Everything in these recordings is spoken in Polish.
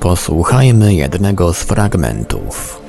Posłuchajmy jednego z fragmentów.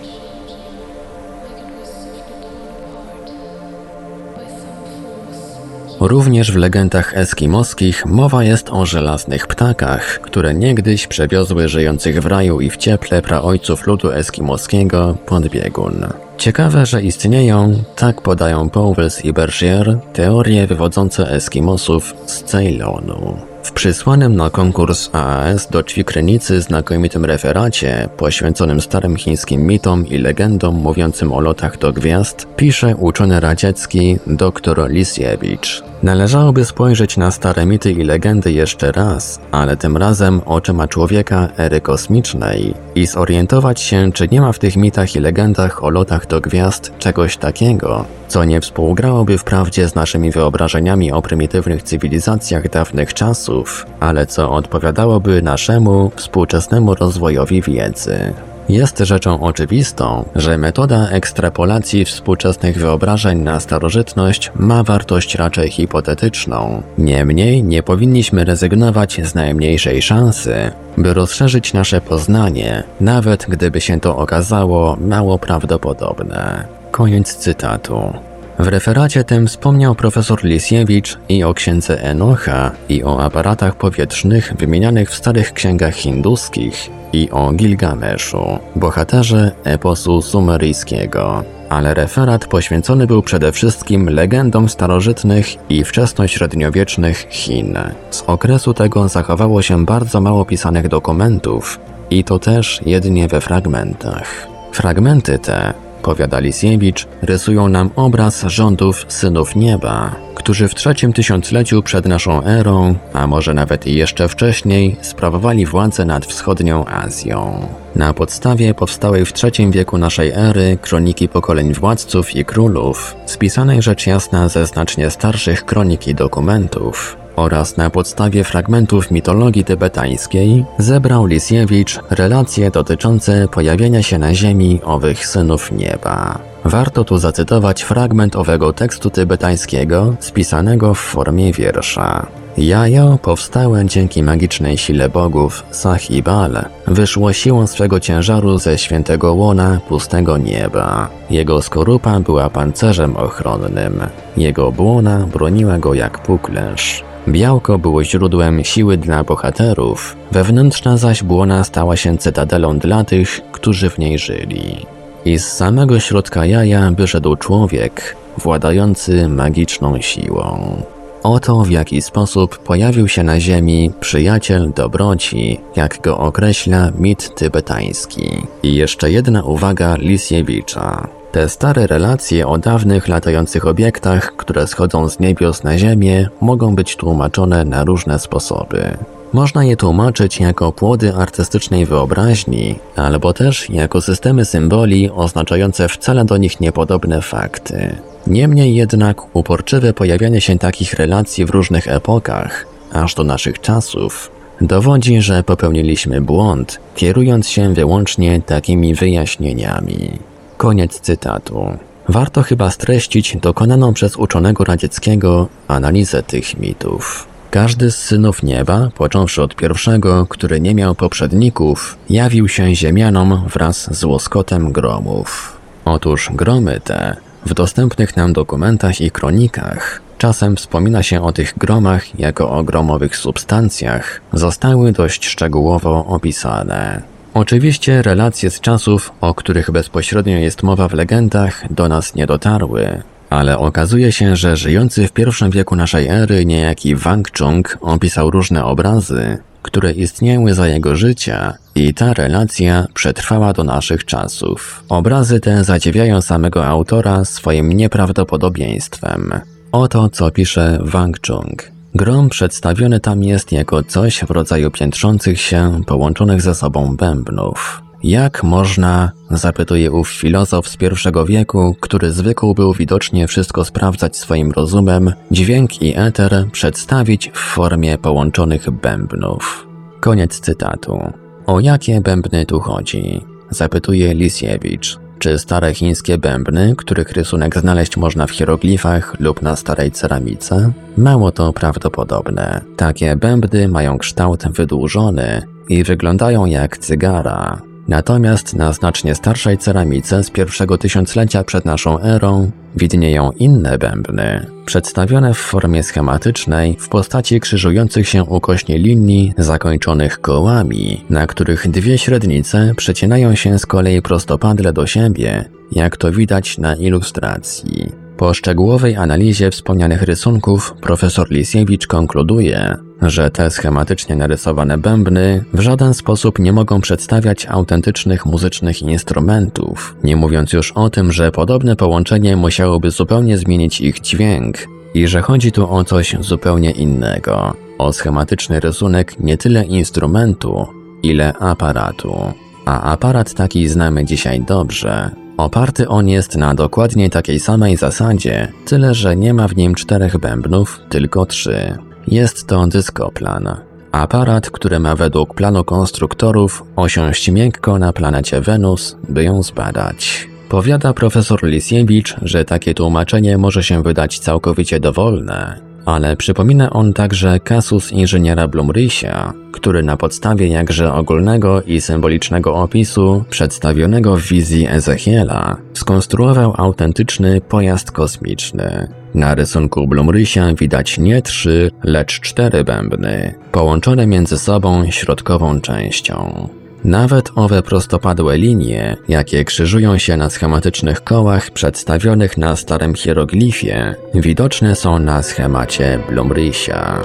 Również w legendach eskimoskich mowa jest o żelaznych ptakach, które niegdyś przewiozły żyjących w raju i w cieple praojców ludu eskimoskiego pod biegun. Ciekawe, że istnieją, tak podają Powles i Bergier, teorie wywodzące Eskimosów z Ceylonu. W przysłanym na konkurs AAS do Ćwikrynicy znakomitym referacie poświęconym starym chińskim mitom i legendom mówiącym o lotach do gwiazd pisze uczony radziecki dr Lisiewicz. Należałoby spojrzeć na stare mity i legendy jeszcze raz, ale tym razem oczyma człowieka ery kosmicznej i zorientować się, czy nie ma w tych mitach i legendach o lotach do gwiazd czegoś takiego, co nie współgrałoby wprawdzie z naszymi wyobrażeniami o prymitywnych cywilizacjach dawnych czasów, ale co odpowiadałoby naszemu współczesnemu rozwojowi wiedzy. Jest rzeczą oczywistą, że metoda ekstrapolacji współczesnych wyobrażeń na starożytność ma wartość raczej hipotetyczną. Niemniej nie powinniśmy rezygnować z najmniejszej szansy, by rozszerzyć nasze poznanie, nawet gdyby się to okazało mało prawdopodobne. Koniec cytatu. W referacie tym wspomniał profesor Lisiewicz i o księdze Enocha, i o aparatach powietrznych wymienianych w starych księgach hinduskich, i o Gilgameszu, bohaterze eposu sumeryjskiego. Ale referat poświęcony był przede wszystkim legendom starożytnych i wczesnośredniowiecznych Chin. Z okresu tego zachowało się bardzo mało pisanych dokumentów, i to też jedynie we fragmentach. Fragmenty te powiada Lisiewicz, rysują nam obraz rządów synów nieba, którzy w trzecim tysiącleciu przed naszą erą, a może nawet i jeszcze wcześniej, sprawowali władzę nad wschodnią Azją. Na podstawie powstałej w III wieku naszej ery kroniki pokoleń władców i królów, spisanej rzecz jasna ze znacznie starszych kronik i dokumentów, oraz na podstawie fragmentów mitologii tybetańskiej zebrał Lisiewicz relacje dotyczące pojawienia się na Ziemi owych synów nieba. Warto tu zacytować fragment owego tekstu tybetańskiego spisanego w formie wiersza. Jajo powstałe dzięki magicznej sile bogów Sahibal wyszło siłą swego ciężaru ze świętego łona pustego nieba. Jego skorupa była pancerzem ochronnym. Jego błona broniła go jak puklerz. Białko było źródłem siły dla bohaterów, wewnętrzna zaś błona stała się cytadelą dla tych, którzy w niej żyli. I z samego środka jaja wyszedł człowiek, władający magiczną siłą. Oto w jaki sposób pojawił się na ziemi przyjaciel dobroci, jak go określa mit tybetański. I jeszcze jedna uwaga Lisiewicza. Te stare relacje o dawnych latających obiektach, które schodzą z niebios na ziemię, mogą być tłumaczone na różne sposoby. Można je tłumaczyć jako płody artystycznej wyobraźni, albo też jako systemy symboli oznaczające wcale do nich niepodobne fakty. Niemniej jednak uporczywe pojawianie się takich relacji w różnych epokach, aż do naszych czasów, dowodzi, że popełniliśmy błąd, kierując się wyłącznie takimi wyjaśnieniami. Koniec cytatu. Warto chyba streścić dokonaną przez uczonego radzieckiego analizę tych mitów. Każdy z synów nieba, począwszy od pierwszego, który nie miał poprzedników, jawił się ziemianom wraz z łoskotem gromów. Otóż gromy te, w dostępnych nam dokumentach i kronikach, czasem wspomina się o tych gromach jako o gromowych substancjach, zostały dość szczegółowo opisane. Oczywiście relacje z czasów, o których bezpośrednio jest mowa w legendach, do nas nie dotarły, ale okazuje się, że żyjący w pierwszym wieku naszej ery niejaki Wang Chung opisał różne obrazy, które istniały za jego życia i ta relacja przetrwała do naszych czasów. Obrazy te zadziwiają samego autora swoim nieprawdopodobieństwem. Oto co pisze Wang Chung. Grom przedstawiony tam jest jako coś w rodzaju piętrzących się, połączonych ze sobą bębnów. Jak można, zapytuje ów filozof z pierwszego wieku, który zwykł był widocznie wszystko sprawdzać swoim rozumem, dźwięk i eter przedstawić w formie połączonych bębnów. Koniec cytatu. O jakie bębny tu chodzi? Zapytuje Lisiewicz. Czy stare chińskie bębny, których rysunek znaleźć można w hieroglifach lub na starej ceramice? Mało to prawdopodobne. Takie bębny mają kształt wydłużony i wyglądają jak cygara. Natomiast na znacznie starszej ceramice z pierwszego tysiąclecia przed naszą erą widnieją inne bębny, przedstawione w formie schematycznej w postaci krzyżujących się ukośnie linii zakończonych kołami, na których dwie średnice przecinają się z kolei prostopadle do siebie, jak to widać na ilustracji. Po szczegółowej analizie wspomnianych rysunków profesor Lisiewicz konkluduje, że te schematycznie narysowane bębny w żaden sposób nie mogą przedstawiać autentycznych muzycznych instrumentów, nie mówiąc już o tym, że podobne połączenie musiałoby zupełnie zmienić ich dźwięk i że chodzi tu o coś zupełnie innego, o schematyczny rysunek nie tyle instrumentu, ile aparatu. A aparat taki znamy dzisiaj dobrze. Oparty on jest na dokładnie takiej samej zasadzie, tyle że nie ma w nim czterech bębnów, tylko trzy. Jest to dyskoplan. Aparat, który ma według planu konstruktorów osiąść miękko na planecie Wenus, by ją zbadać. Powiada profesor Lisiewicz, że takie tłumaczenie może się wydać całkowicie dowolne, ale przypomina on także kasus inżyniera Blumrysia, który na podstawie jakże ogólnego i symbolicznego opisu przedstawionego w wizji Ezechiela skonstruował autentyczny pojazd kosmiczny. Na rysunku Blumrysia widać nie trzy, lecz cztery bębny, połączone między sobą środkową częścią. Nawet owe prostopadłe linie, jakie krzyżują się na schematycznych kołach przedstawionych na starym hieroglifie, widoczne są na schemacie Blumrysia.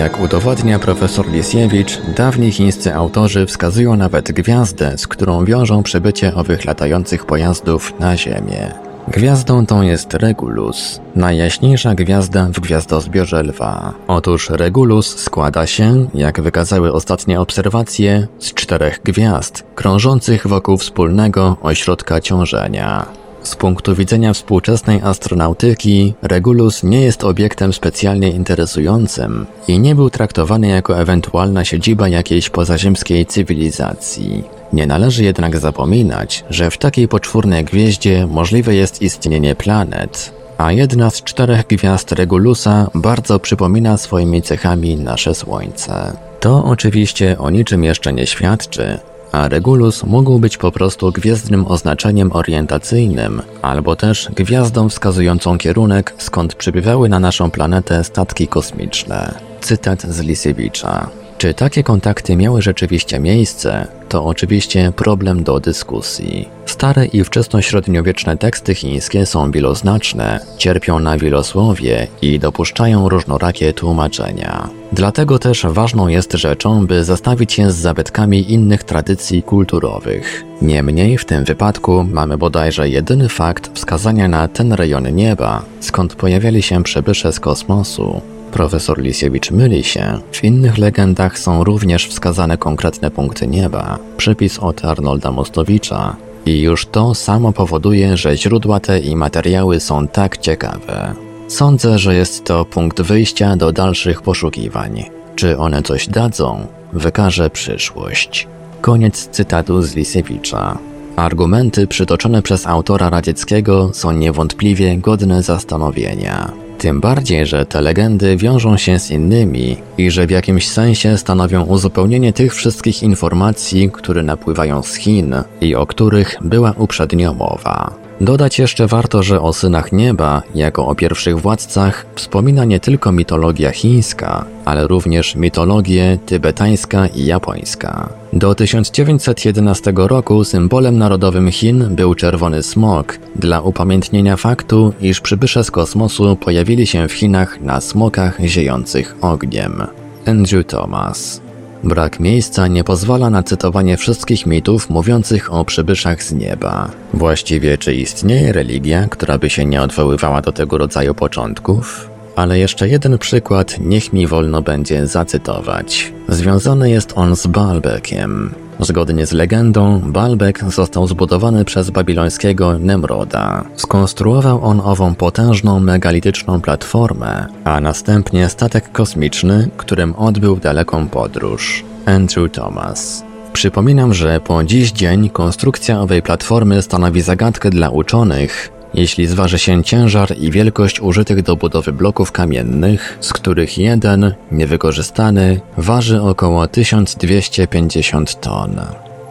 Jak udowodnia profesor Lisiewicz, dawni chińscy autorzy wskazują nawet gwiazdę, z którą wiążą przybycie owych latających pojazdów na Ziemię. Gwiazdą tą jest Regulus, najjaśniejsza gwiazda w gwiazdozbiorze Lwa. Otóż Regulus składa się, jak wykazały ostatnie obserwacje, z czterech gwiazd, krążących wokół wspólnego ośrodka ciążenia. Z punktu widzenia współczesnej astronautyki, Regulus nie jest obiektem specjalnie interesującym i nie był traktowany jako ewentualna siedziba jakiejś pozaziemskiej cywilizacji. Nie należy jednak zapominać, że w takiej poczwórnej gwieździe możliwe jest istnienie planet, a jedna z czterech gwiazd Regulusa bardzo przypomina swoimi cechami nasze Słońce. To oczywiście o niczym jeszcze nie świadczy, a Regulus mógł być po prostu gwiezdnym oznaczeniem orientacyjnym, albo też gwiazdą wskazującą kierunek, skąd przybywały na naszą planetę statki kosmiczne. Cytat z Lisiewicza. Czy takie kontakty miały rzeczywiście miejsce, to oczywiście problem do dyskusji. Stare i wczesnośredniowieczne teksty chińskie są wieloznaczne, cierpią na wielosłowie i dopuszczają różnorakie tłumaczenia. Dlatego też ważną jest rzeczą, by zastawić się z zabytkami innych tradycji kulturowych. Niemniej w tym wypadku mamy bodajże jedyny fakt wskazania na ten rejon nieba, skąd pojawiali się przybysze z kosmosu, Profesor Lisiewicz myli się. W innych legendach są również wskazane konkretne punkty nieba. Przypis od Arnolda Mostowicza. I już to samo powoduje, że źródła te i materiały są tak ciekawe. Sądzę, że jest to punkt wyjścia do dalszych poszukiwań. Czy one coś dadzą, wykaże przyszłość. Koniec cytatu z Lisiewicza. Argumenty przytoczone przez autora radzieckiego są niewątpliwie godne zastanowienia. Tym bardziej, że te legendy wiążą się z innymi i że w jakimś sensie stanowią uzupełnienie tych wszystkich informacji, które napływają z Chin i o których była uprzednio mowa. Dodać jeszcze warto, że o synach nieba, jako o pierwszych władcach, wspomina nie tylko mitologia chińska, ale również mitologie tybetańska i japońska. Do 1911 roku symbolem narodowym Chin był czerwony smok, dla upamiętnienia faktu, iż przybysze z kosmosu pojawili się w Chinach na smokach ziejących ogniem. Andrew Thomas Brak miejsca nie pozwala na cytowanie wszystkich mitów mówiących o przybyszach z nieba. Właściwie czy istnieje religia, która by się nie odwoływała do tego rodzaju początków? Ale jeszcze jeden przykład niech mi wolno będzie zacytować. Związany jest on z Baalbekiem. Zgodnie z legendą, Baalbek został zbudowany przez babilońskiego Nemroda. Skonstruował on ową potężną megalityczną platformę, a następnie statek kosmiczny, którym odbył daleką podróż. Andrew Thomas. Przypominam, że po dziś dzień konstrukcja owej platformy stanowi zagadkę dla uczonych, jeśli zważy się ciężar i wielkość użytych do budowy bloków kamiennych, z których jeden, niewykorzystany, waży około 1250 ton.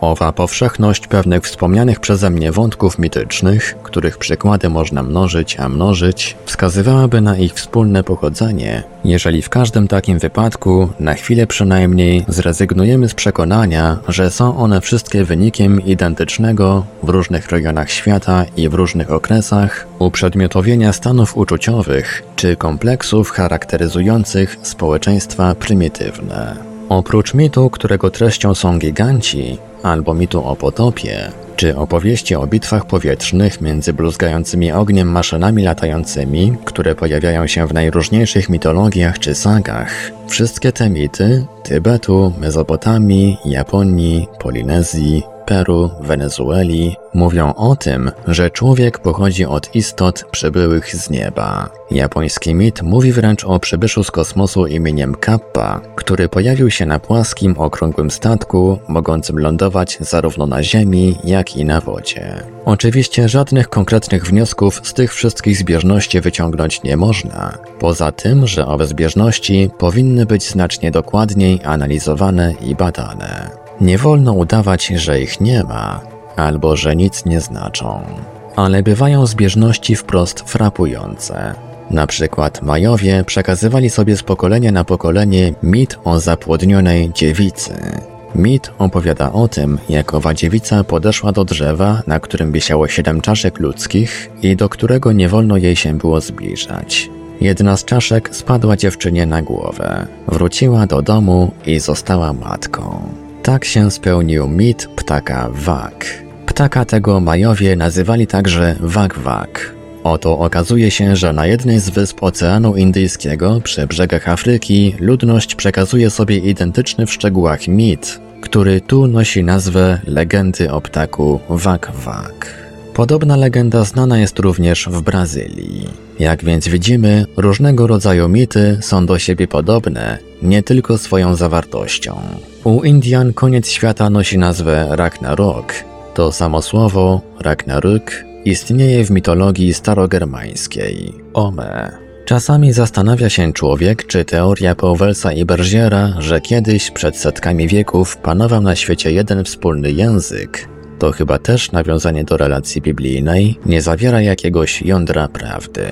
Owa powszechność pewnych wspomnianych przeze mnie wątków mitycznych, których przykłady można mnożyć a mnożyć, wskazywałaby na ich wspólne pochodzenie, jeżeli w każdym takim wypadku, na chwilę przynajmniej, zrezygnujemy z przekonania, że są one wszystkie wynikiem identycznego w różnych rejonach świata i w różnych okresach uprzedmiotowienia stanów uczuciowych czy kompleksów charakteryzujących społeczeństwa prymitywne. Oprócz mitu, którego treścią są giganci, albo mitu o potopie, czy opowieści o bitwach powietrznych między bluzgającymi ogniem maszynami latającymi, które pojawiają się w najróżniejszych mitologiach czy sagach. Wszystkie te mity Tybetu, Mezopotamii, Japonii, Polinezji, Peru, Wenezueli mówią o tym, że człowiek pochodzi od istot przybyłych z nieba. Japoński mit mówi wręcz o przybyszu z kosmosu imieniem Kappa, który pojawił się na płaskim, okrągłym statku, mogącym lądować zarówno na ziemi, jak i na wodzie. Oczywiście żadnych konkretnych wniosków z tych wszystkich zbieżności wyciągnąć nie można, poza tym, że owe zbieżności powinny być znacznie dokładniej analizowane i badane. Nie wolno udawać, że ich nie ma, albo że nic nie znaczą. Ale bywają zbieżności wprost frapujące. Na przykład Majowie przekazywali sobie z pokolenia na pokolenie mit o zapłodnionej dziewicy. Mit opowiada o tym, jak owa dziewica podeszła do drzewa, na którym wisiało siedem czaszek ludzkich i do którego nie wolno jej się było zbliżać. Jedna z czaszek spadła dziewczynie na głowę. Wróciła do domu i została matką. Tak się spełnił mit ptaka Wak. Ptaka tego Majowie nazywali także Wak-Wak. Oto okazuje się, że na jednej z wysp Oceanu Indyjskiego przy brzegach Afryki ludność przekazuje sobie identyczny w szczegółach mit, który tu nosi nazwę legendy o ptaku Wak-Wak. Podobna legenda znana jest również w Brazylii. Jak więc widzimy, różnego rodzaju mity są do siebie podobne, nie tylko swoją zawartością. U Indian koniec świata nosi nazwę Ragnarok. To samo słowo, Ragnarök, istnieje w mitologii starogermańskiej, Ome. Czasami zastanawia się człowiek, czy teoria Powelsa i Bergiera, że kiedyś przed setkami wieków panował na świecie jeden wspólny język, to chyba też nawiązanie do relacji biblijnej nie zawiera jakiegoś jądra prawdy.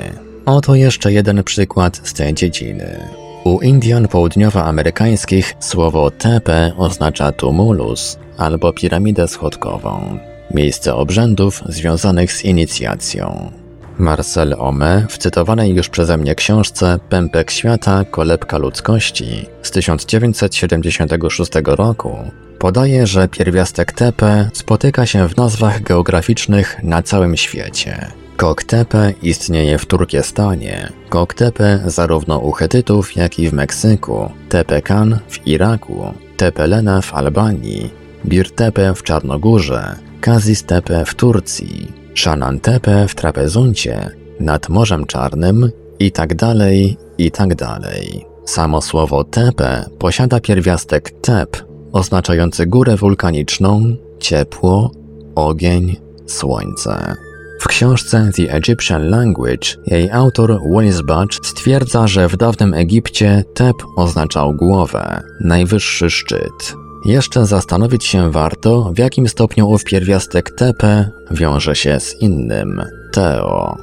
Oto jeszcze jeden przykład z tej dziedziny. U Indian południowoamerykańskich słowo tepe oznacza tumulus albo piramidę schodkową, miejsce obrzędów związanych z inicjacją. Marcel Ome w cytowanej już przeze mnie książce Pępek świata, kolebka ludzkości z 1976 roku. Podaje, że pierwiastek tepe spotyka się w nazwach geograficznych na całym świecie. Koktepe istnieje w Turkestanie, Koktepe zarówno u Hetytów, jak i w Meksyku, Tepekan w Iraku, Tepelena w Albanii, Birtepe w Czarnogórze, Kazistepe w Turcji, Szanantepe w Trapezuncie, nad Morzem Czarnym i tak dalej, i tak dalej. Samo słowo tepe posiada pierwiastek tep, oznaczający górę wulkaniczną, ciepło, ogień, słońce. W książce The Egyptian Language jej autor Weisbach stwierdza, że w dawnym Egipcie Tep oznaczał głowę, najwyższy szczyt. Jeszcze zastanowić się warto, w jakim stopniu ów pierwiastek TP wiąże się z innym Teo.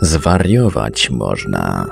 Zwariować można.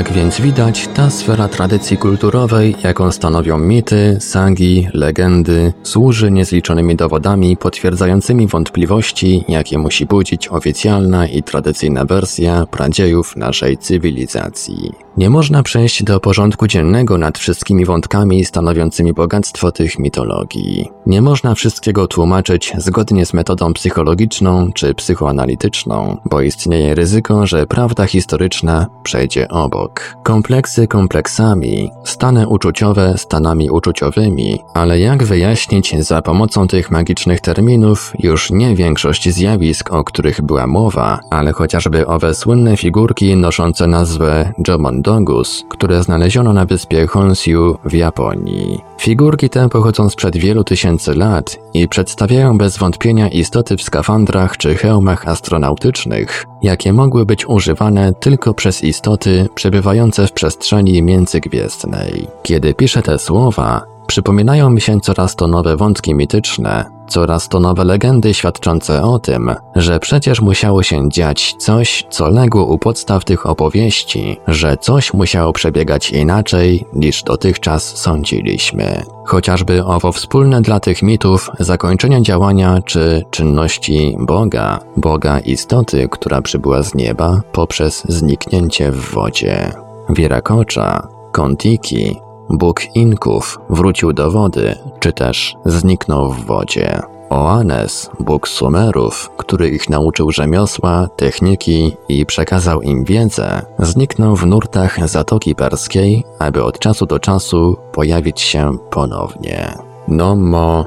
Jak więc widać, ta sfera tradycji kulturowej, jaką stanowią mity, sagi, legendy, służy niezliczonymi dowodami potwierdzającymi wątpliwości, jakie musi budzić oficjalna i tradycyjna wersja pradziejów naszej cywilizacji. Nie można przejść do porządku dziennego nad wszystkimi wątkami stanowiącymi bogactwo tych mitologii. Nie można wszystkiego tłumaczyć zgodnie z metodą psychologiczną czy psychoanalityczną, bo istnieje ryzyko, że prawda historyczna przejdzie obok. Kompleksy kompleksami, stany uczuciowe stanami uczuciowymi, ale jak wyjaśnić za pomocą tych magicznych terminów już nie większość zjawisk, o których była mowa, ale chociażby owe słynne figurki noszące nazwę Jomon Dogus, które znaleziono na wyspie Honshu w Japonii. Figurki te pochodzą sprzed wielu tysięcy lat i przedstawiają bez wątpienia istoty w skafandrach czy hełmach astronautycznych, jakie mogły być używane tylko przez istoty przebywające w przestrzeni międzygwiezdnej. Kiedy piszę te słowa, przypominają mi się coraz to nowe wątki mityczne, coraz to nowe legendy świadczące o tym, że przecież musiało się dziać coś, co legło u podstaw tych opowieści, że coś musiało przebiegać inaczej niż dotychczas sądziliśmy. Chociażby owo wspólne dla tych mitów zakończenie działania czy czynności Boga, Boga istoty, która przybyła z nieba poprzez zniknięcie w wodzie. Wirakocza, Kontiki, Bóg Inków wrócił do wody, czy też zniknął w wodzie. Oanes, Bóg Sumerów, który ich nauczył rzemiosła, techniki i przekazał im wiedzę, zniknął w nurtach Zatoki Perskiej, aby od czasu do czasu pojawić się ponownie. Nomo.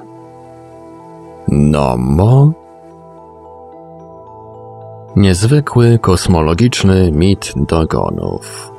Nomo? Niezwykły kosmologiczny mit dogonów.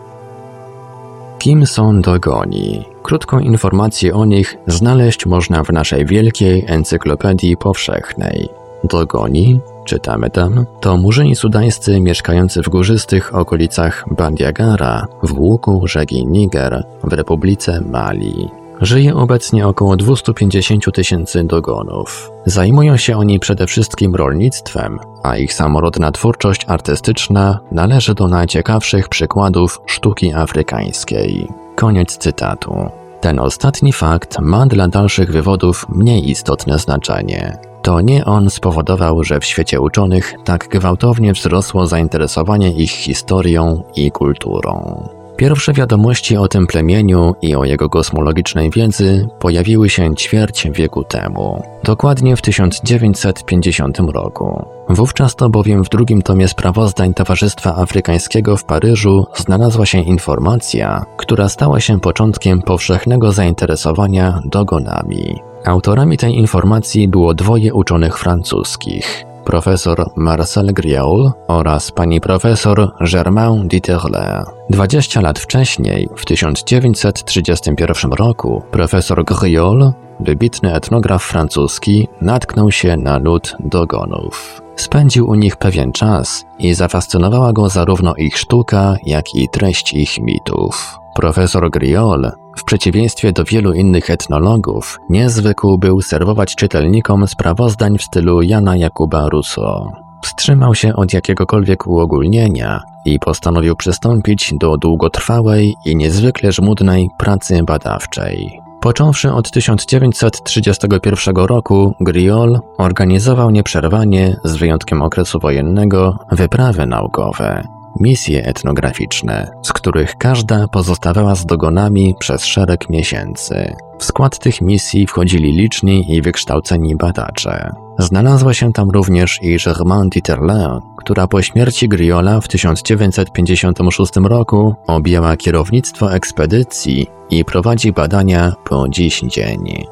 Kim są dogoni? Krótką informację o nich znaleźć można w naszej wielkiej encyklopedii powszechnej. Dogoni, czytamy tam, to murzyni sudańscy mieszkający w górzystych okolicach Bandiagara w łuku rzeki Niger w Republice Mali. Żyje obecnie około 250 tysięcy dogonów. Zajmują się oni przede wszystkim rolnictwem, a ich samorodna twórczość artystyczna należy do najciekawszych przykładów sztuki afrykańskiej. Koniec cytatu. Ten ostatni fakt ma dla dalszych wywodów mniej istotne znaczenie. To nie on spowodował, że w świecie uczonych tak gwałtownie wzrosło zainteresowanie ich historią i kulturą. Pierwsze wiadomości o tym plemieniu i o jego kosmologicznej wiedzy pojawiły się ćwierć wieku temu, dokładnie w 1950 roku. Wówczas to bowiem w drugim tomie sprawozdań Towarzystwa Afrykańskiego w Paryżu znalazła się informacja, która stała się początkiem powszechnego zainteresowania dogonami. Autorami tej informacji było dwoje uczonych francuskich profesor Marcel Griaul oraz pani profesor Germain Dieterle. 20 lat wcześniej, w 1931 roku, profesor Griaul wybitny etnograf francuski, natknął się na lud dogonów. Spędził u nich pewien czas i zafascynowała go zarówno ich sztuka, jak i treść ich mitów. Profesor Griol, w przeciwieństwie do wielu innych etnologów, nie zwykł był serwować czytelnikom sprawozdań w stylu Jana Jakuba Rousseau. Wstrzymał się od jakiegokolwiek uogólnienia i postanowił przystąpić do długotrwałej i niezwykle żmudnej pracy badawczej. Począwszy od 1931 roku, Griol organizował nieprzerwanie, z wyjątkiem okresu wojennego, wyprawy naukowe, misje etnograficzne, z których każda pozostawała z dogonami przez szereg miesięcy. W skład tych misji wchodzili liczni i wykształceni badacze. Znalazła się tam również i Germaine Dieterle, która po śmierci Griola w 1956 roku objęła kierownictwo ekspedycji i prowadzi badania po dziś dzień.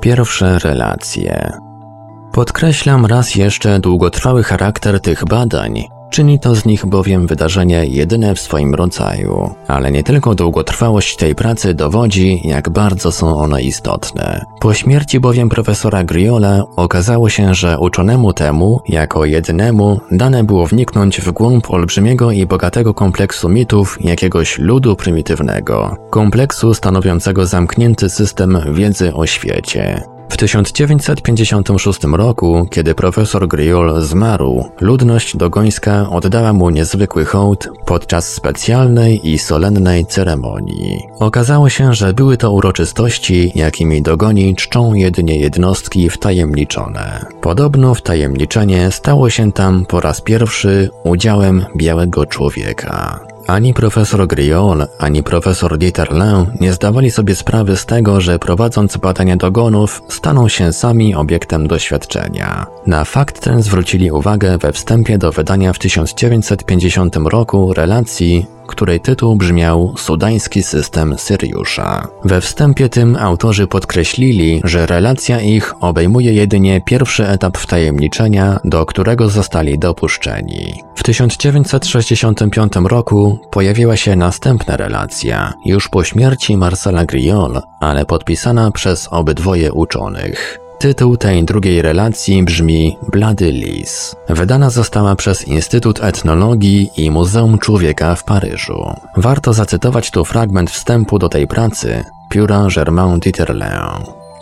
Pierwsze relacje. Podkreślam raz jeszcze długotrwały charakter tych badań, Czyni to z nich bowiem wydarzenie jedyne w swoim rodzaju, ale nie tylko długotrwałość tej pracy dowodzi, jak bardzo są one istotne. Po śmierci bowiem profesora Griola okazało się, że uczonemu temu, jako jedynemu, dane było wniknąć w głąb olbrzymiego i bogatego kompleksu mitów jakiegoś ludu prymitywnego, kompleksu stanowiącego zamknięty system wiedzy o świecie. W 1956 roku, kiedy profesor Griol zmarł, ludność dogońska oddała mu niezwykły hołd podczas specjalnej i solennej ceremonii. Okazało się, że były to uroczystości, jakimi dogoni czczą jedynie jednostki wtajemniczone. Podobno wtajemniczenie stało się tam po raz pierwszy udziałem białego człowieka. Ani profesor Griol, ani profesor Dieterlin nie zdawali sobie sprawy z tego, że prowadząc badania dogonów, staną się sami obiektem doświadczenia. Na fakt ten zwrócili uwagę we wstępie do wydania w 1950 roku relacji której tytuł brzmiał Sudański system Syriusza. We wstępie tym autorzy podkreślili, że relacja ich obejmuje jedynie pierwszy etap wtajemniczenia, do którego zostali dopuszczeni. W 1965 roku pojawiła się następna relacja, już po śmierci Marcela Griol, ale podpisana przez obydwoje uczonych. Tytuł tej drugiej relacji brzmi Blady Lis. Wydana została przez Instytut Etnologii i Muzeum Człowieka w Paryżu. Warto zacytować tu fragment wstępu do tej pracy pióra Germain Dieterle.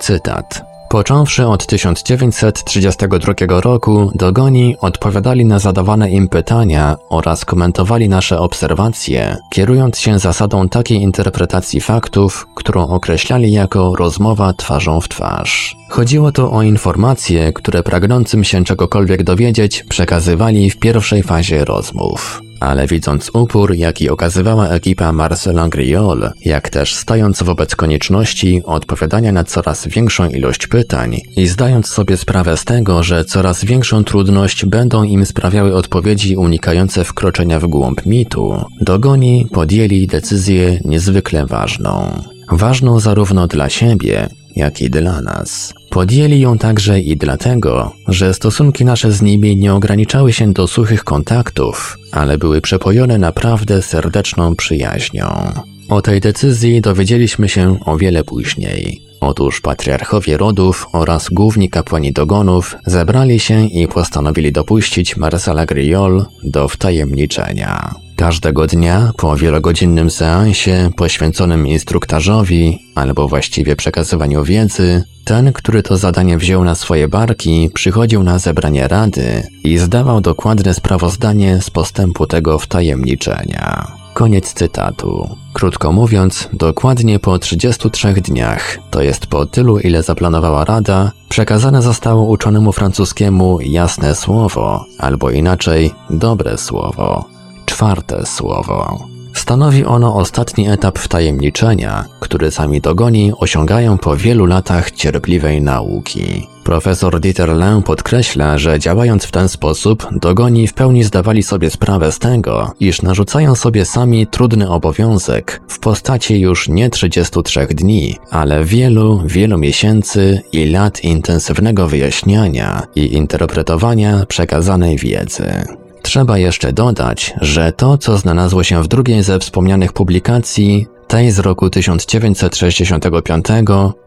Cytat. Począwszy od 1932 roku, dogoni odpowiadali na zadawane im pytania oraz komentowali nasze obserwacje, kierując się zasadą takiej interpretacji faktów, którą określali jako rozmowa twarzą w twarz. Chodziło tu o informacje, które pragnącym się czegokolwiek dowiedzieć przekazywali w pierwszej fazie rozmów ale widząc upór, jaki okazywała ekipa Marcela Griol, jak też stając wobec konieczności odpowiadania na coraz większą ilość pytań i zdając sobie sprawę z tego, że coraz większą trudność będą im sprawiały odpowiedzi unikające wkroczenia w głąb mitu, dogoni podjęli decyzję niezwykle ważną. Ważną zarówno dla siebie, jak i dla nas. Podjęli ją także i dlatego, że stosunki nasze z nimi nie ograniczały się do suchych kontaktów, ale były przepojone naprawdę serdeczną przyjaźnią. O tej decyzji dowiedzieliśmy się o wiele później. Otóż patriarchowie rodów oraz główni kapłani dogonów zebrali się i postanowili dopuścić Marcela Griol do wtajemniczenia. Każdego dnia po wielogodzinnym seansie poświęconym instruktażowi albo właściwie przekazywaniu wiedzy, ten, który to zadanie wziął na swoje barki, przychodził na zebranie rady i zdawał dokładne sprawozdanie z postępu tego wtajemniczenia. Koniec cytatu. Krótko mówiąc, dokładnie po 33 dniach, to jest po tylu ile zaplanowała Rada, przekazane zostało uczonemu francuskiemu jasne słowo, albo inaczej dobre słowo, czwarte słowo. Stanowi ono ostatni etap wtajemniczenia, który sami dogoni osiągają po wielu latach cierpliwej nauki. Profesor Dieter podkreśla, że działając w ten sposób, dogoni w pełni zdawali sobie sprawę z tego, iż narzucają sobie sami trudny obowiązek w postaci już nie 33 dni, ale wielu, wielu miesięcy i lat intensywnego wyjaśniania i interpretowania przekazanej wiedzy. Trzeba jeszcze dodać, że to, co znalazło się w drugiej ze wspomnianych publikacji, tej z roku 1965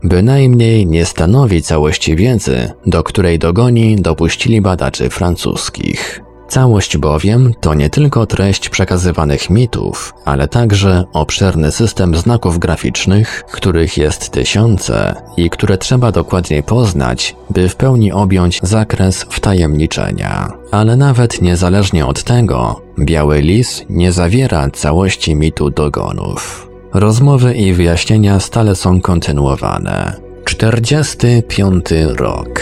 bynajmniej nie stanowi całości wiedzy, do której dogoni dopuścili badaczy francuskich. Całość bowiem to nie tylko treść przekazywanych mitów, ale także obszerny system znaków graficznych, których jest tysiące i które trzeba dokładnie poznać, by w pełni objąć zakres wtajemniczenia. Ale nawet niezależnie od tego, Biały Lis nie zawiera całości mitu dogonów. Rozmowy i wyjaśnienia stale są kontynuowane. 45 rok.